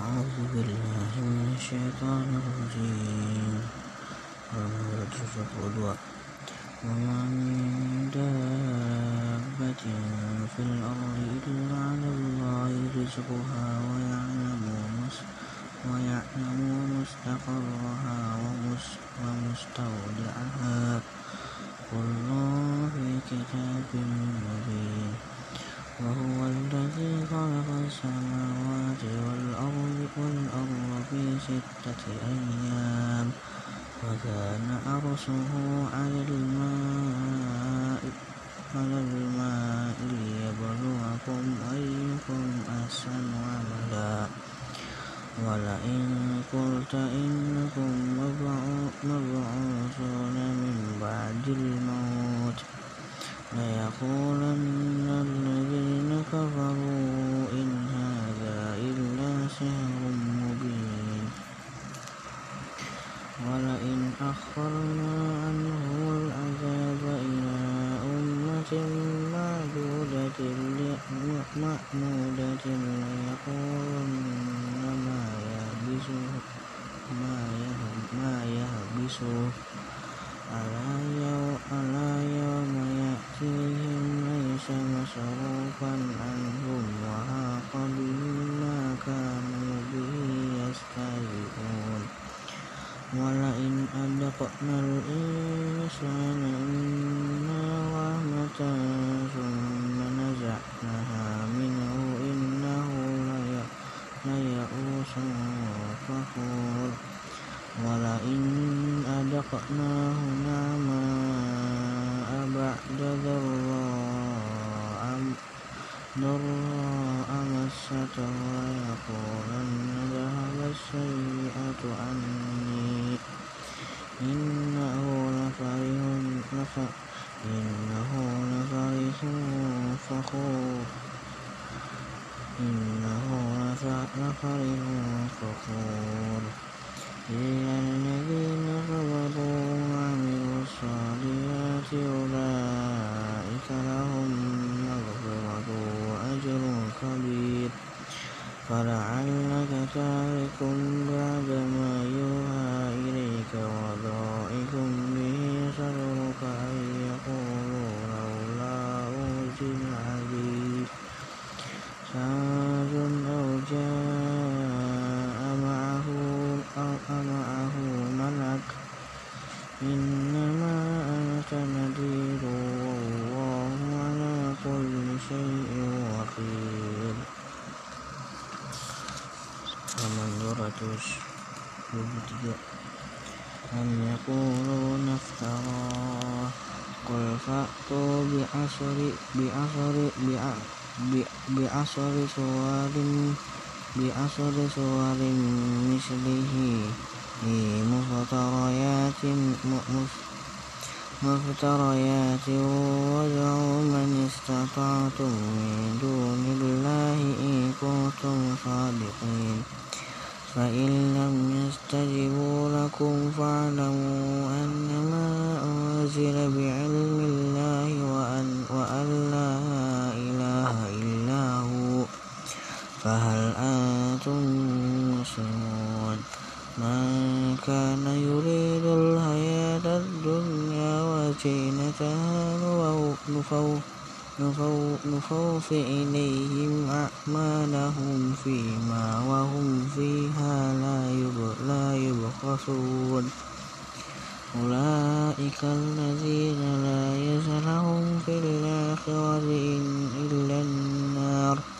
أعوذ بالله من الشيطان الرجيم. وما من دابة في الأرض إلا على الله رزقها ويعلم مستقرها ومستودعها. كل في كتاب مبين. وهو الذي خلق السماوات والأرض في ستة أيام وكان عرشه على الماء ليبلوكم أيكم أحسن عملا. ولئن قلت إنكم مبعوثون من بعد الموت ليقولن الذين كفروا إن هذا إلا سحر مبين ولئن أخرنا عنهم العذاب إلى أمة معدودة ليقولن ما يحبسه ألا يوم يأتيهم ليس مصروفا عنهم وحاق بهم ما كانوا به يستهزئون ولئن أذقنا الإنسان منا رحمة ثم نزعناها منه إنه كفور ولئن أذقناه نعماء بعد ضراء مسته ليقولن ذهب السيئات عني. إنه لفرح فخور. إلا الذين صبروا وعملوا الصالحات أولئك لهم مغفرة وأجر كبير فلعلك تارك بعد ما يوحى إليك وضائق به صدرك أن يقولوا لولا أنزل عليه كنز أو جاء معه ملك إنما أنت نذير والله على كل شيء وكيل فمن أم يقولون افتراه قل فأتوا بعشر سور مثله مفتريات وادعوا من استطعتم من دون الله إن كنتم صادقين. فإن لم يستجيبوا لكم فاعلموا أنما أنزل بعلم الله وأن لا إله إلا هو فهل مسلمون من كان يريد الحياة الدنيا وزينتها نوفي إليهم أعمالهم فيها وهم فيها لا يبخسون. أولئك الذين ليس لهم في الآخرة إلا النار.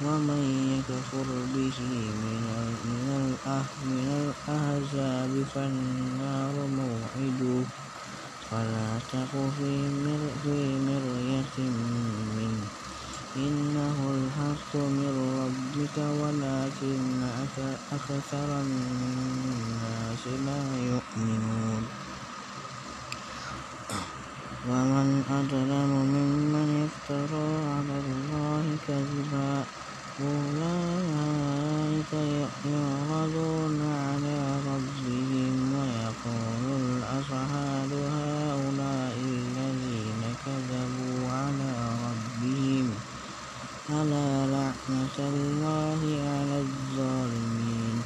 ومن يكفر به من الأحزاب فالنار موعده. فلا تك في مرية منه. إنه الحق من ربك ولكن أكثر الناس لا يؤمنون. ومن أظلم ممن افترى على الله كذبا. أولئك يعرضون على ربهم ويقول الأشهاد هؤلاء الذين كذبوا على ربهم ألا لعنة الله على الظالمين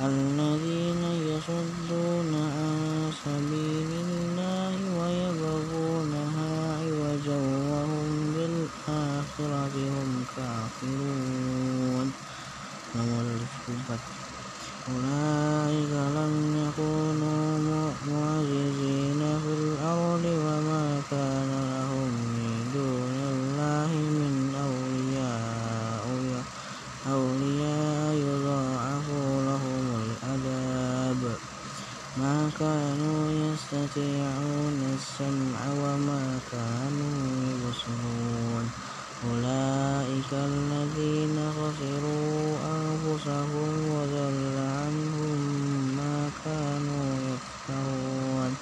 الذين يصدون عن سبيل الله ويبغونها عوجا وهم بالآخرة هم كافرون أولئك لم يكونوا معجزين في الأرض وما كان لهم من دون الله من أولياء أولياء يضاعف لهم العذاب ما كانوا يستطيعون السمع وما كانوا يبصرون أولئك الذين خسروا أنفسهم وضل عنهم ما كانوا يفترون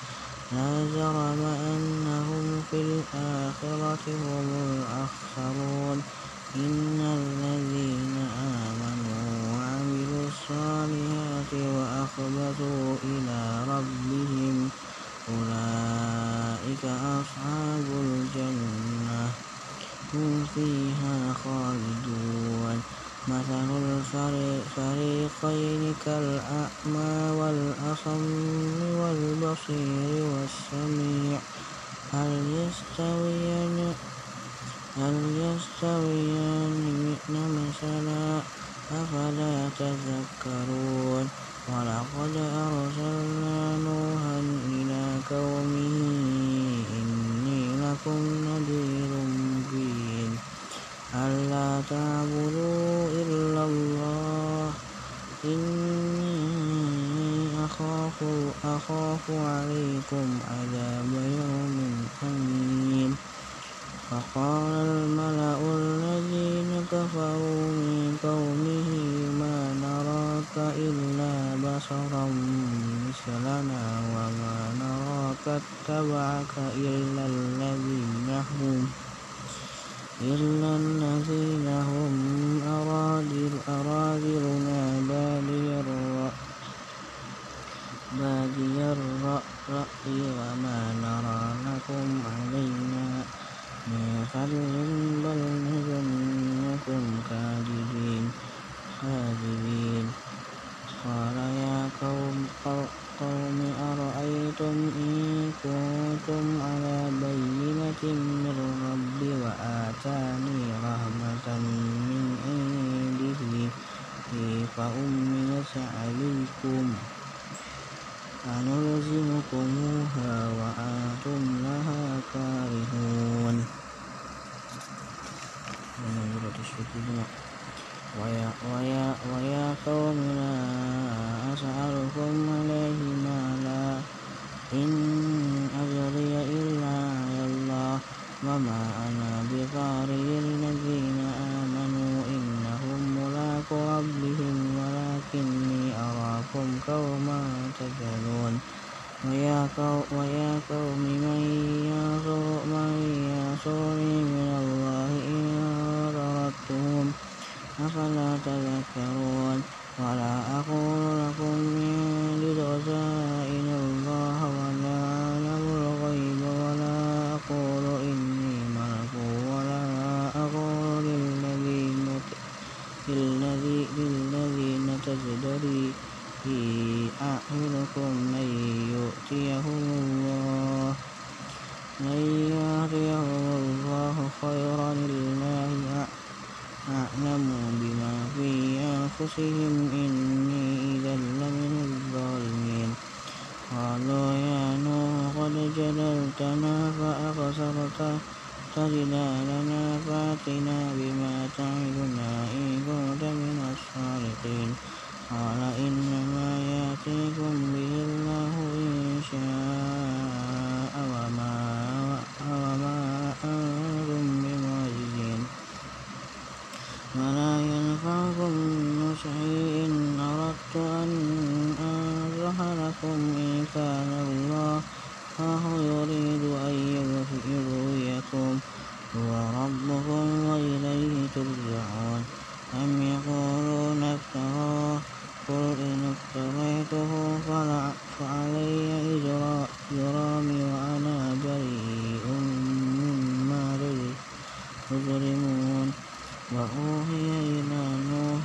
لا جرم أنهم في الآخرة هم الأخسرون إن الذين آمنوا وعملوا الصالحات وأخبتوا إلى ربهم أولئك أصحاب الجنة هم فيها خالدون مثل الفريقين كالأعمى والأصم والبصير والسميع هل يستويان هل يستويان مثلا أفلا تذكرون ولقد أرسلنا نوحا إلى قومه إني لكم نذير مبين. ألا تعبدوا إلا الله. إني أخاف أخاف عليكم عذاب يوم أليم فقال الملأ الذين كفروا من قومه ما نراك إلا بشرا مثلنا وما نراك اتبعك إلا الذين هم إلا الذين هم أرادل أرادلنا بادي الرأي وما نرى لكم علينا من فضل بل نظنكم كاذبين كاذبين. قال يا قوم قوم أرأيتم إن كنتم على بينة من ربي وآتاني رحمة من عنده فأميت عليكم أنلزمكموها وأنتم لها كارهون ويا, ويا, ويا قوم لا أسألكم عليه مالا إن أجري إلا على الله وما أنا بطارد الذين آمنوا إنهم ملاقو ربهم ولكني أراكم قوما تجهلون ويا قوم من ينصرني من الله إن طردتهم أفلا تذكرون ولا أقول لكم عندي خزائن الله ولا أعلم الغيب ولا أقول إني ملك ولا أقول للذين تزدري أعينكم من يؤتيهم الله من يهديهم الله خيرا لله أعلم بما في أنفسهم إني إذا لمن الظالمين قالوا يا نوح قد جدلتنا فأكثرت جدالنا فأتنا بما تعدنا إن كنت من الصادقين قال إنما يأتيكم به الله إن شاء وما أنتم بمعجزين شيء إن أردت أن أنصح لكم إن كان الله يريد أن يغويكم هو ربكم وإليه ترجعون أم يقولون افتراه قل إن افتريته فعلي إجرامي وأنا بريء مما تجرمون وأوحي إلى نوح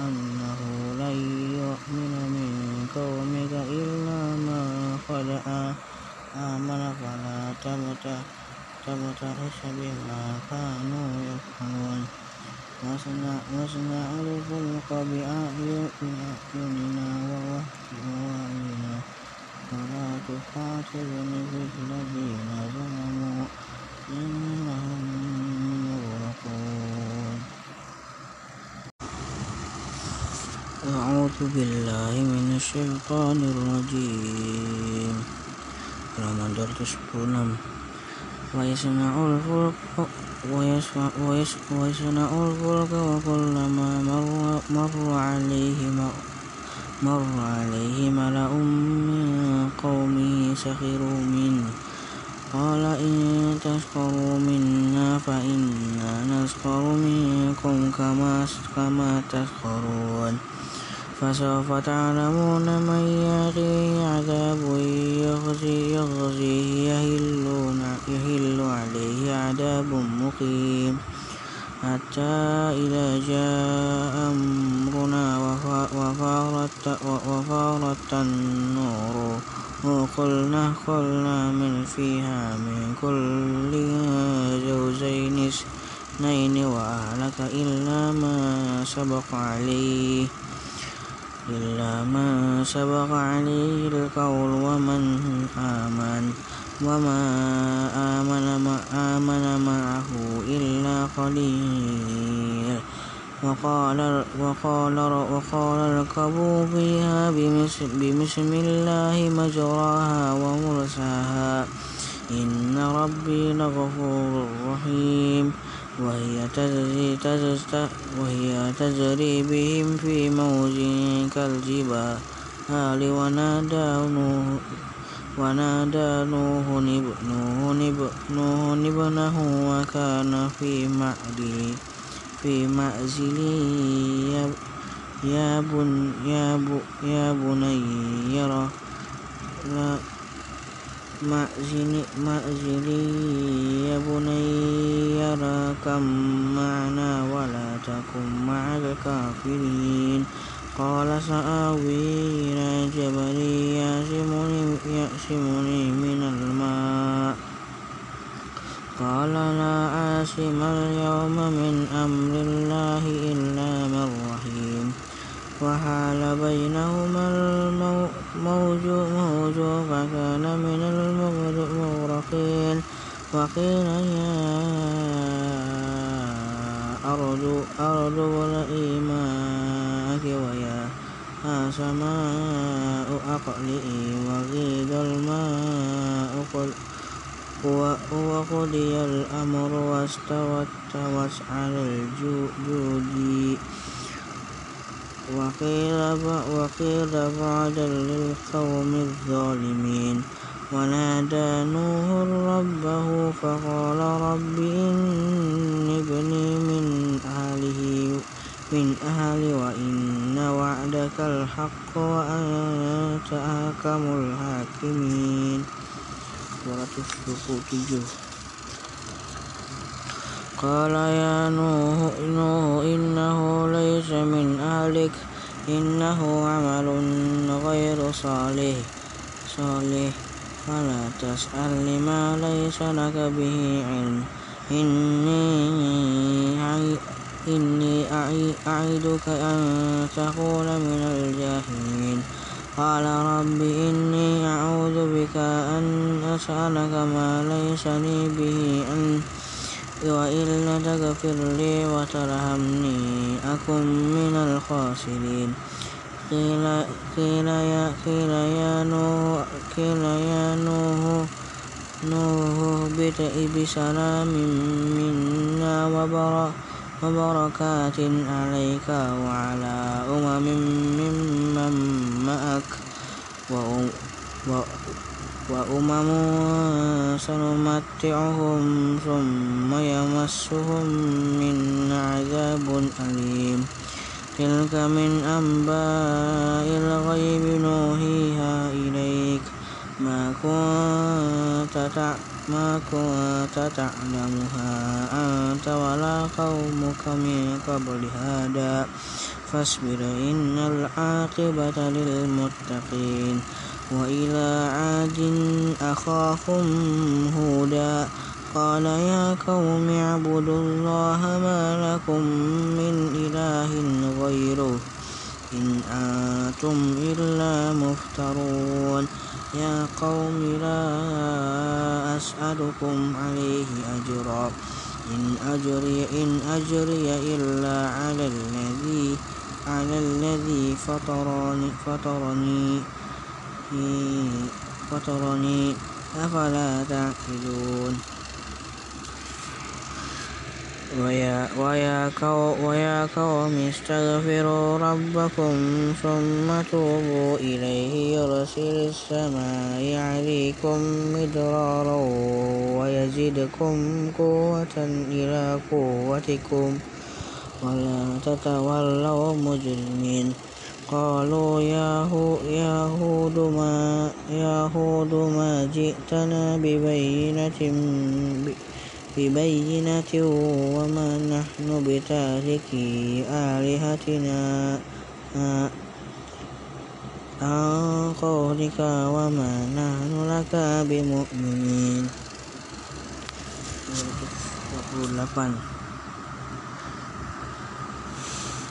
أنه لن يؤمن من قومك إلا من قد آمن فلا تبتئس بما كانوا يفعلون واصنع الفلك بأعيننا ووحينا ولا تخاطبني في الذين ظلموا. إنهم مغرقون أعوذ بالله من الشيطان الرجيم. Halaman 210 ويصنع الفلك ويصنع الفلك وكلما مر, عليه مر عليه ملأ من قومه سخروا منه. قال إن تسخروا منا فإنا نسخر منكم كما كما تسخرون. فسوف تعلمون من يأتيه عذاب يخزيه يهل عليه عذاب مقيم حتى إذا جاء أمرنا وفارت النور. قلنا قلنا من فيها من كل زوجين اثنين وأهلك إلا ما سبق عليه إلا من سبق عليه القول ومن آمن. وما آمن, ما آمن معه إلا قليل وقال, وقال, وقال اركبوا فيها بسم الله مجراها ومرساها إن ربي لغفور رحيم وهي تجري, وهي تجري بهم في موج كالجبال ونادى نوح ونادى نوح نوح ابنه وكان في معدل في معزل. يا بن يا, يا بني يرى مأزلي يا بني اركب معنا ولا تكن مع الكافرين. قال سآوي إلى جبل يعصمني من الماء. قال لا عاصم اليوم من أمر الله إلا من رحيم. وحال بينهما الموج فكان من المغرقين وقيل يا أرض ابلعي ماءك ويا سماء أقلئي وغيض الماء وقضي الأمر واستوت على الجود وقيل بعدا للقوم الظالمين ونادى نوح ربه فقال رب إن ابني من أهله من أهلي وإن وعدك الحق وأنت أحكم الحاكمين. قال يا نوح إنه ليس من أهلك. إنه عمل غير صالح. صالح فلا تسأل لما ليس لك به علم. إني إني أعدك أن تكون من الجاهلين. قال رب إني أعوذ بك أن أسألك ما ليس لي به علم وإلا تغفر لي وترحمني. أكن من الخاسرين. قيل, قيل يا قيل يا نوح قيل يا نوح نوح بسلام منا وبرأ وبركات عليك وعلى أمم ممن معك. وأمم سنمتعهم ثم يمسهم منا عذاب أليم. تلك من أنباء الغيب نوحيها إليك. ما كنت ما كنت تعلمها أنت ولا قومك من قبل هذا. فاصبر إن العاقبة للمتقين. وإلى عاد أخاهم هودا. قال يا قوم اعبدوا الله ما لكم من إله غيره. إن أنتم إلا مفترون. يا قوم لا أسألكم عليه أجرا. إن أجري إن أجري إلا على الذي على الذي فطرني فطرني فطرني. أفلا تعقلون؟ ويا, ويا, ويا قوم استغفروا ربكم ثم توبوا إليه يرسل السماء عليكم مدرارا ويزدكم قوة إلى قوتكم ولا تتولوا مجرمين. قالوا يا هود ما, يا هود ما جئتنا ببينة ببينة وما نحن بتاركي آلهتنا. عن قولك وما نحن لك بمؤمنين.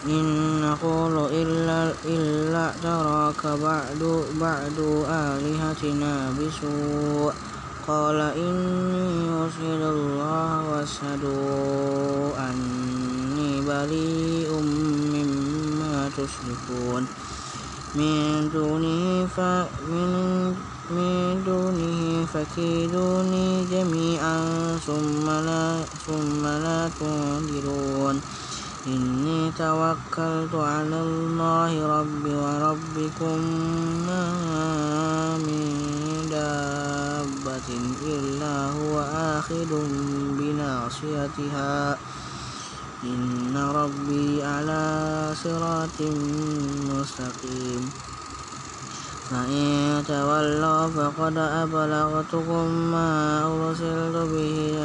إن نقول إلا إلا تراك بعد بعد آلهتنا بسوء. قال إني أشهد الله واشهدوا أني بريء مما تشركون. من دونه ف من, من دونه فكيدوني جميعا ثم لا ثم لا تنذرون. إني توكلت على الله ربي وربكم ما من إلا هو آخذ بناصيتها. إن ربي على صراط مستقيم. فإن تولوا فقد أبلغتكم ما أرسلت به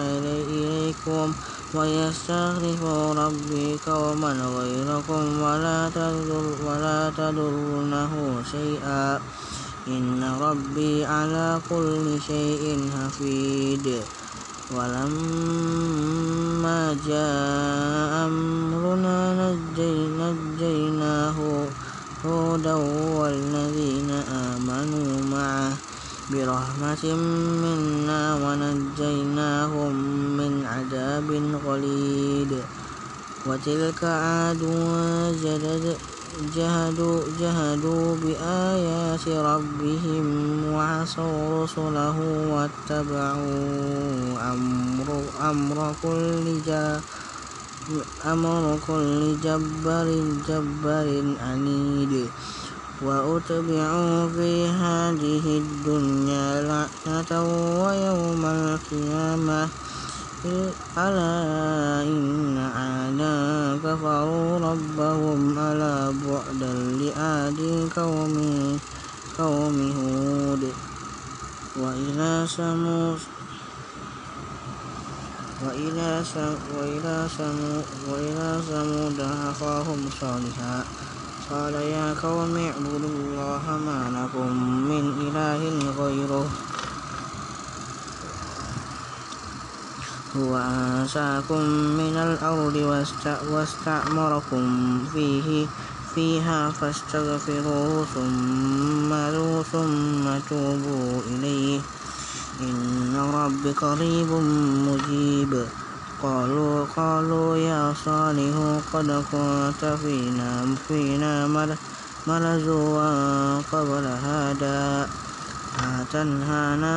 إليكم ويستخلف ربي قوما غيركم ولا تضرونه شيئا. إن ربي على كل شيء حفيظ ولما جاء أمرنا نجيناه هودا والذين آمنوا معه برحمة منا ونجيناهم من عذاب غليظ. وتلك عاد جهدوا, جهدوا بآيات ربهم وعصوا رسله واتبعوا أمر, أمر كل أمر كل جبار جبار عنيد. وأتبعوا في هذه الدنيا لعنة ويوم القيامة. ألا إن عادا كفروا ربهم ألا بعدا لآد قوم قوم هود. وإلى ثمود وإلى ثمود أخاهم صالحا. قال يا قوم اعبدوا الله ما لكم من إله غيره. هو أنشأكم من الأرض واستعمركم فيه فيها فاستغفروه ثم ثم توبوا إليه. إن ربي قريب مجيب. قالوا قالوا يا صالح قد كنت فينا فينا مرزوا قبل هذا. أتنهانا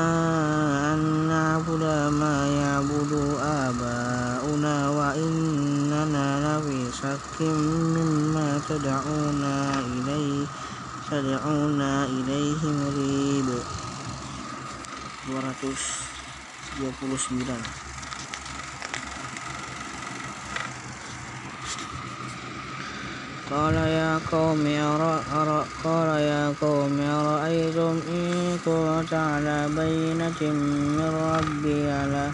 أن نعبد ما يعبد آباؤنا وإننا لفي شك مما تدعونا إليه تدعونا إليه مريب. 239 قال يا قوم قال يا قوم أرأيتم إن كنت على بينة من ربي على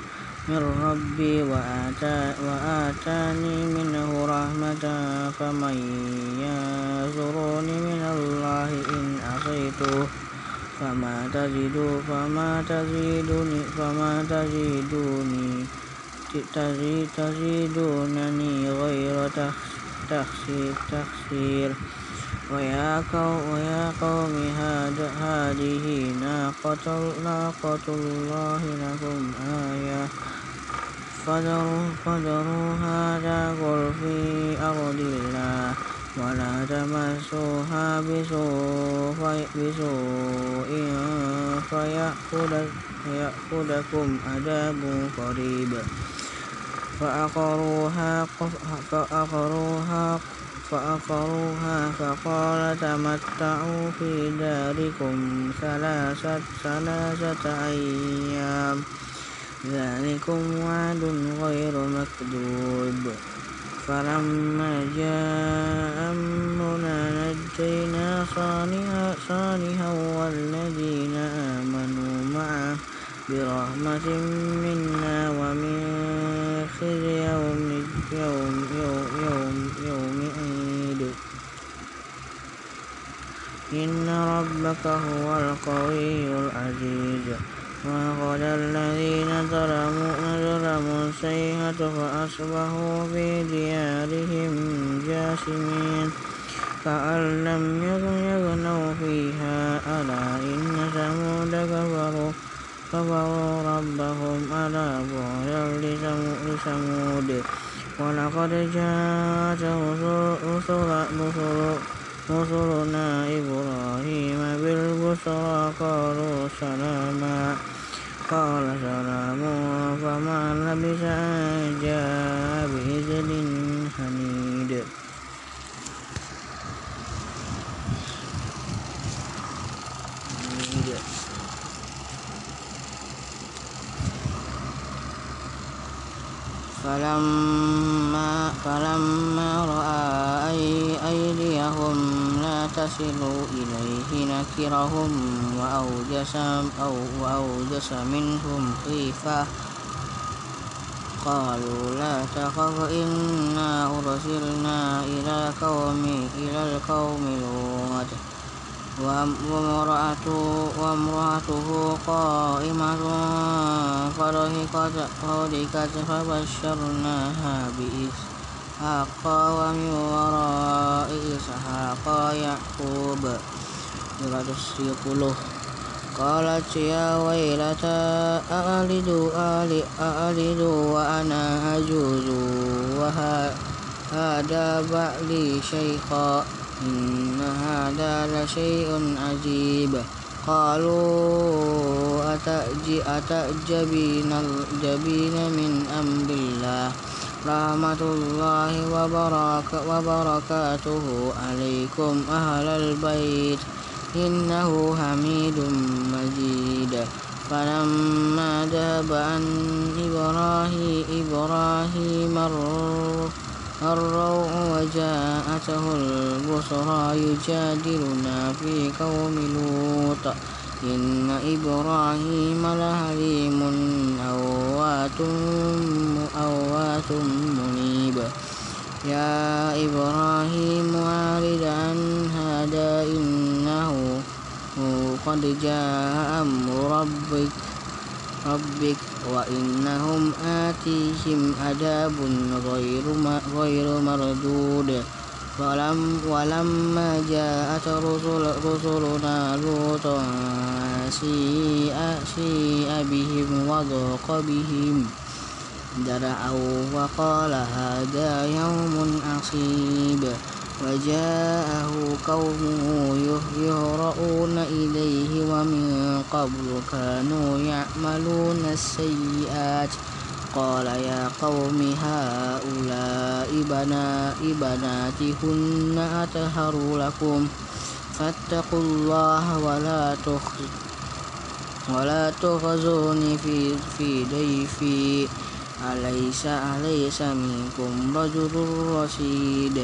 من ربي وآتا وآتاني منه رحمة فمن ينصرني من الله إن عصيته فما تزيدوا فما تزيدوني فما تزيدوني تزيدونني غير تخسير تخسير تخسير ويا قوم ويا قوم هذه ناقة ناقة الله لكم آية. فذروها تأكل في أرض الله. ولا تمسوها بسوء بسوء فيأخذكم عذاب قريب. فأقروها فأقروها فأقروها فقال تمتعوا في داركم ثلاثة ثلاثة أيام. ذلكم وعد غير مكذوب. فلما جاء أمرنا نجينا صالحا, والذين آمنوا معه برحمة منا ومن خزي يوم يوم يوم يوم يومئذ إن ربك هو القوي العزيز وأخذ الذين ظلموا ظلموا الصيحة فأصبحوا في ديارهم جاثمين كأن لم يغنوا فيها ألا إن ثمود كفروا كفروا ربهم ألا بعدا لثمود ولقد جاءت رسلنا إبراهيم بالبشرى قالوا سلاما قال سلام فما لبث أن جاء بإذن حميد فلما, فلما رأى أي أيديهم لا تصل إليه نكرهم وأوجس, أو وأوجس منهم خيفة. قالوا لا تخف إنا أرسلنا إلى قوم إلى القوم لوط. وامرأته قائمة فضحكت فضحكت فبشرناها بإسحاق ومن وراء إسحاق يعقوب. قالت يا ويلتى أألد أألد وأنا أجوز وهذا بعلي شيخا. إن هذا لشيء عجيب. قالوا أتعجبين من أمر الله؟ رحمة الله وبركاته عليكم أهل البيت. إنه حميد مجيد. فلما ذهب عن إبراهيم, إبراهيم الروع وجاءته البشرى يجادلنا في قوم لوط. إن إبراهيم لحليم أوات أوات منيب. يا إبراهيم أعرض عن هذا إنه قد جاء أمر ربك. ربك وإنهم آتيهم عذاب غير غير مردود. ولم ولما جاءت رسل رسلنا لوطا سيء, سيء بهم وضاق بهم. درعوا وقال هذا يوم عصيب. وجاءه قومه يهرؤون إليه ومن قبل كانوا يعملون السيئات. قال يا قوم هؤلاء بناتي هن أطهر لكم. فاتقوا الله ولا ولا تخزوني في في ضيفي. أليس أليس منكم رجل رشيد؟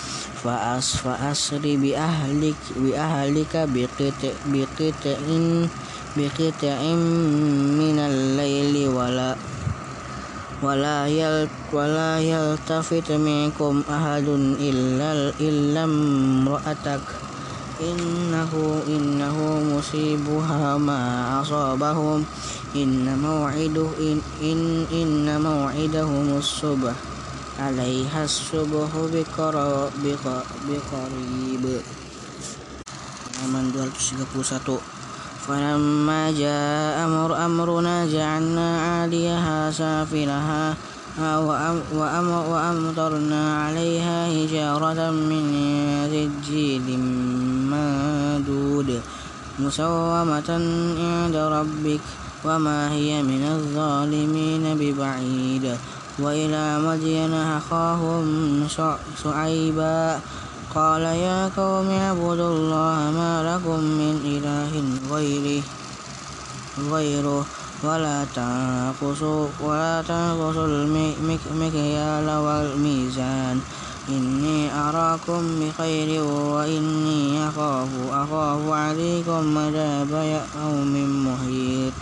فأس فأسر بأهلك بأهلك بقطع بقطع بقطع من الليل ولا ولا ولا يلتفت منكم أحد إلا إلا امرأتك. إنه إنه مصيبها ما أصابهم. إن موعده إن إن, إن موعدهم الصبح. عليها الصبح بقريب. halaman 231 فلما جاء أمر أمرنا جعلنا عاليها سافلها وأمطرنا عليها حجارة من سجيل منضود مسومة عند ربك وما هي من الظالمين ببعيد. وإلى مدين أخاهم شعيبا. قال يا قوم اعبدوا الله ما لكم من إله غيره غيره. ولا تنقصوا ولا تنقصوا المكيال والميزان. إني أراكم بخير وإني أخاف أخاف عليكم عذاب يوم محيط.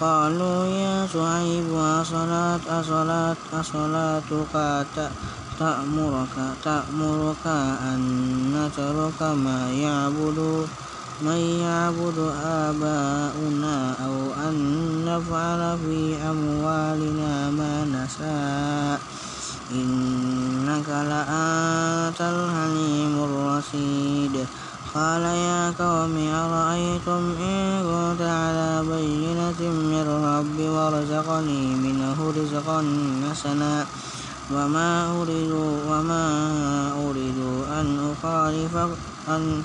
قالوا يا شعيب أصلاة أصلاة أصلاتك تأمرك تأمرك أن نترك ما يعبد من يعبد آباؤنا أو أن نفعل في أموالنا ما نشاء. إنك لأنت الحليم الرشيد. قال يا قوم أرأيتم إن كنت على بينة من ربي ورزقني منه رزقا حسنا وما أريد وما أريد أن أخالف أن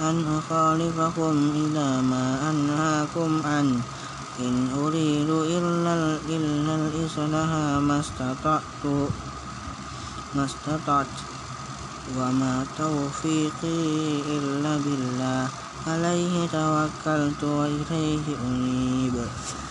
أن أخالفكم إلى ما أنهاكم عنه إن أريد إلا إلا الإصلاح ما استطعت ما استطعت وما توفيقي إلا بالله. عليه توكلت وإليه أنيب.